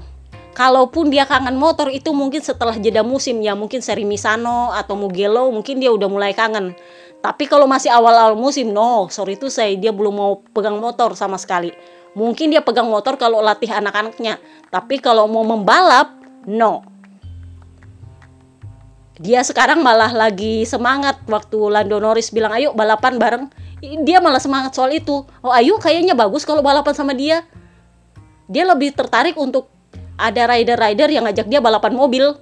kalaupun dia kangen motor itu mungkin setelah jeda musim ya mungkin seri Misano atau Mugello mungkin dia udah mulai kangen tapi kalau masih awal-awal musim no sorry itu saya dia belum mau pegang motor sama sekali mungkin dia pegang motor kalau latih anak-anaknya. Tapi kalau mau membalap no. Dia sekarang malah lagi semangat. Waktu Lando Norris bilang ayo balapan bareng. Dia malah semangat soal itu. Oh ayo kayaknya bagus kalau balapan sama dia. Dia lebih tertarik untuk ada rider-rider yang ngajak dia balapan mobil.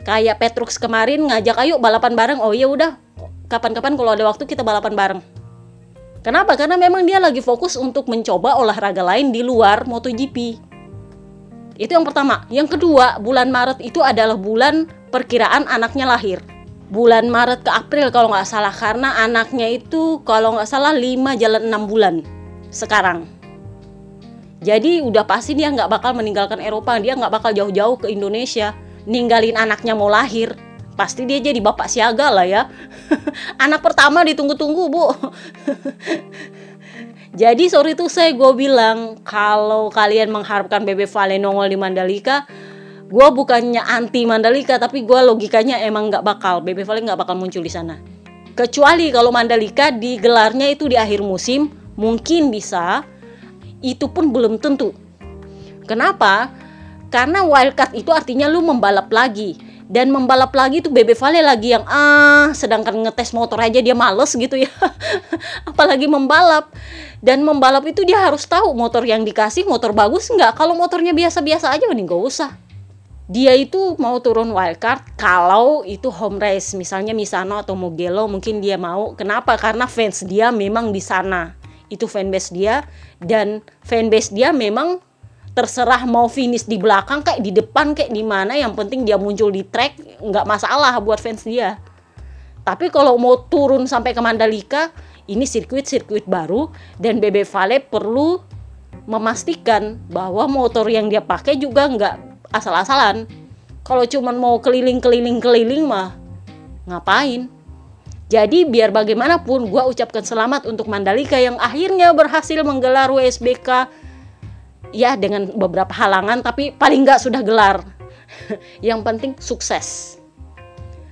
Kayak Petrux kemarin ngajak ayo balapan bareng. Oh iya udah. Kapan-kapan kalau ada waktu kita balapan bareng kenapa? Karena memang dia lagi fokus untuk mencoba olahraga lain di luar MotoGP. Itu yang pertama. Yang kedua bulan Maret itu adalah bulan perkiraan anaknya lahir. Bulan Maret ke April kalau nggak salah. Karena anaknya itu kalau nggak salah 5 jalan 6 bulan sekarang. Jadi udah pasti dia nggak bakal meninggalkan Eropa, dia nggak bakal jauh-jauh ke Indonesia, ninggalin anaknya mau lahir. Pasti dia jadi bapak siaga lah ya. Anak pertama ditunggu-tunggu bu. jadi sorry tuh saya gue bilang kalau kalian mengharapkan Bebe Vale nongol di Mandalika, gue bukannya anti Mandalika tapi gue logikanya emang nggak bakal Bebe Vale nggak bakal muncul di sana. Kecuali kalau Mandalika digelarnya itu di akhir musim, mungkin bisa itu pun belum tentu. Kenapa? Karena wildcard itu artinya lu membalap lagi dan membalap lagi itu Bebe Vale lagi yang ah sedangkan ngetes motor aja dia males gitu ya. Apalagi membalap. Dan membalap itu dia harus tahu motor yang dikasih motor bagus nggak. Kalau motornya biasa-biasa aja mending gak usah. Dia itu mau turun wildcard kalau itu home race misalnya Misano atau Mugello mungkin dia mau. Kenapa? Karena fans dia memang di sana. Itu fanbase dia. Dan fanbase dia memang terserah mau finish di belakang kayak di depan kayak di mana yang penting dia muncul di track nggak masalah buat fans dia. Tapi kalau mau turun sampai ke Mandalika ini sirkuit-sirkuit baru dan BB Vale perlu memastikan bahwa motor yang dia pakai juga nggak asal-asalan. Kalau cuman mau keliling-keliling-keliling mah ngapain? Jadi biar bagaimanapun gue ucapkan selamat untuk Mandalika yang akhirnya berhasil menggelar WSBK ya dengan beberapa halangan tapi paling nggak sudah gelar. yang penting sukses.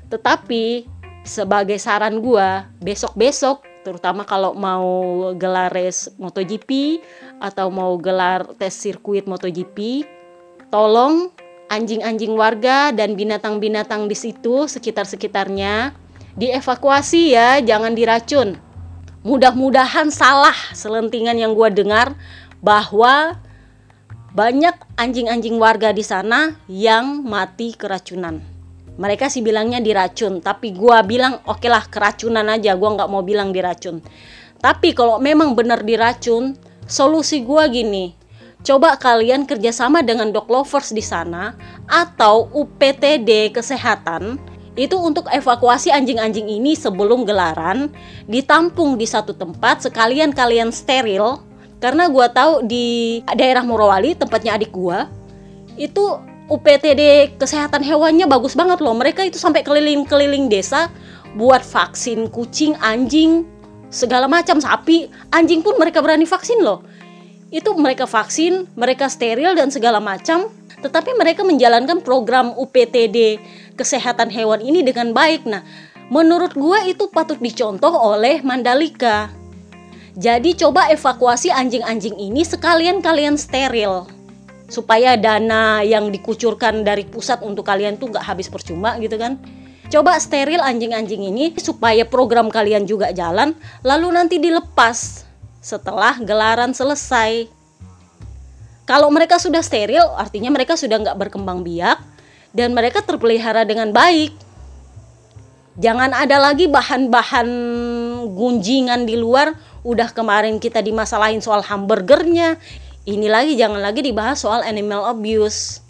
Tetapi sebagai saran gue besok-besok terutama kalau mau gelar race MotoGP atau mau gelar tes sirkuit MotoGP tolong anjing-anjing warga dan binatang-binatang di situ sekitar-sekitarnya dievakuasi ya, jangan diracun. Mudah-mudahan salah selentingan yang gue dengar bahwa banyak anjing-anjing warga di sana yang mati keracunan. Mereka sih bilangnya diracun, tapi gua bilang oke lah keracunan aja, gua nggak mau bilang diracun. Tapi kalau memang benar diracun, solusi gua gini, coba kalian kerjasama dengan dog lovers di sana atau UPTD kesehatan itu untuk evakuasi anjing-anjing ini sebelum gelaran ditampung di satu tempat sekalian kalian steril karena gua tahu di daerah Morowali tempatnya adik gua itu UPTD kesehatan hewannya bagus banget loh. Mereka itu sampai keliling-keliling desa buat vaksin kucing, anjing, segala macam sapi, anjing pun mereka berani vaksin loh. Itu mereka vaksin, mereka steril dan segala macam, tetapi mereka menjalankan program UPTD kesehatan hewan ini dengan baik. Nah, menurut gue itu patut dicontoh oleh Mandalika. Jadi coba evakuasi anjing-anjing ini sekalian kalian steril. Supaya dana yang dikucurkan dari pusat untuk kalian tuh nggak habis percuma gitu kan. Coba steril anjing-anjing ini supaya program kalian juga jalan lalu nanti dilepas setelah gelaran selesai. Kalau mereka sudah steril artinya mereka sudah nggak berkembang biak dan mereka terpelihara dengan baik. Jangan ada lagi bahan-bahan gunjingan di luar udah kemarin kita dimasalahin soal hamburgernya ini lagi jangan lagi dibahas soal animal abuse.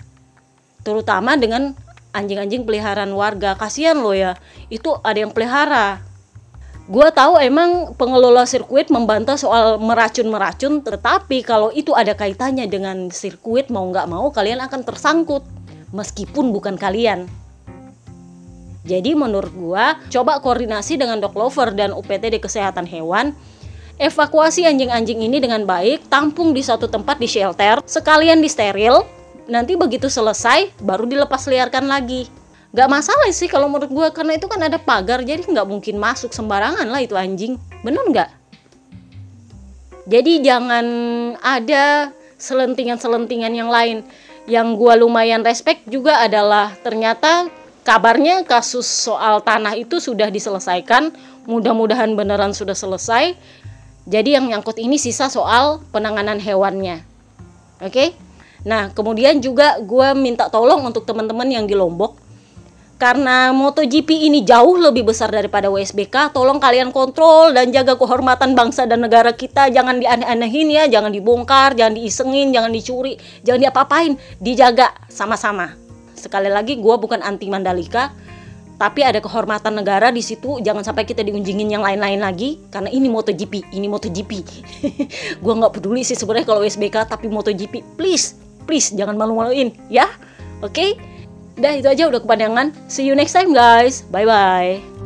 Terutama dengan anjing-anjing peliharaan warga. Kasihan loh ya itu ada yang pelihara. Gue tahu emang pengelola sirkuit membantah soal meracun-meracun tetapi kalau itu ada kaitannya dengan sirkuit mau nggak mau kalian akan tersangkut meskipun bukan kalian. Jadi menurut gue coba koordinasi dengan dog lover dan UPT di kesehatan hewan evakuasi anjing-anjing ini dengan baik, tampung di satu tempat di shelter, sekalian di steril, nanti begitu selesai baru dilepas liarkan lagi. Gak masalah sih kalau menurut gue karena itu kan ada pagar jadi nggak mungkin masuk sembarangan lah itu anjing, bener nggak? Jadi jangan ada selentingan-selentingan yang lain. Yang gue lumayan respect juga adalah ternyata kabarnya kasus soal tanah itu sudah diselesaikan. Mudah-mudahan beneran sudah selesai jadi yang nyangkut ini sisa soal penanganan hewannya. Oke? Okay? Nah, kemudian juga gue minta tolong untuk teman-teman yang di Lombok. Karena MotoGP ini jauh lebih besar daripada WSBK, tolong kalian kontrol dan jaga kehormatan bangsa dan negara kita. Jangan dianeh-anehin ya, jangan dibongkar, jangan diisengin, jangan dicuri, jangan diapa-apain. Dijaga sama-sama. Sekali lagi, gue bukan anti Mandalika, tapi ada kehormatan negara di situ jangan sampai kita diunjingin yang lain-lain lagi karena ini MotoGP ini MotoGP. Gue nggak peduli sih sebenarnya kalau SBK tapi MotoGP please please jangan malu-maluin ya. Oke? Okay? dah itu aja udah kepanjangan. See you next time guys. Bye bye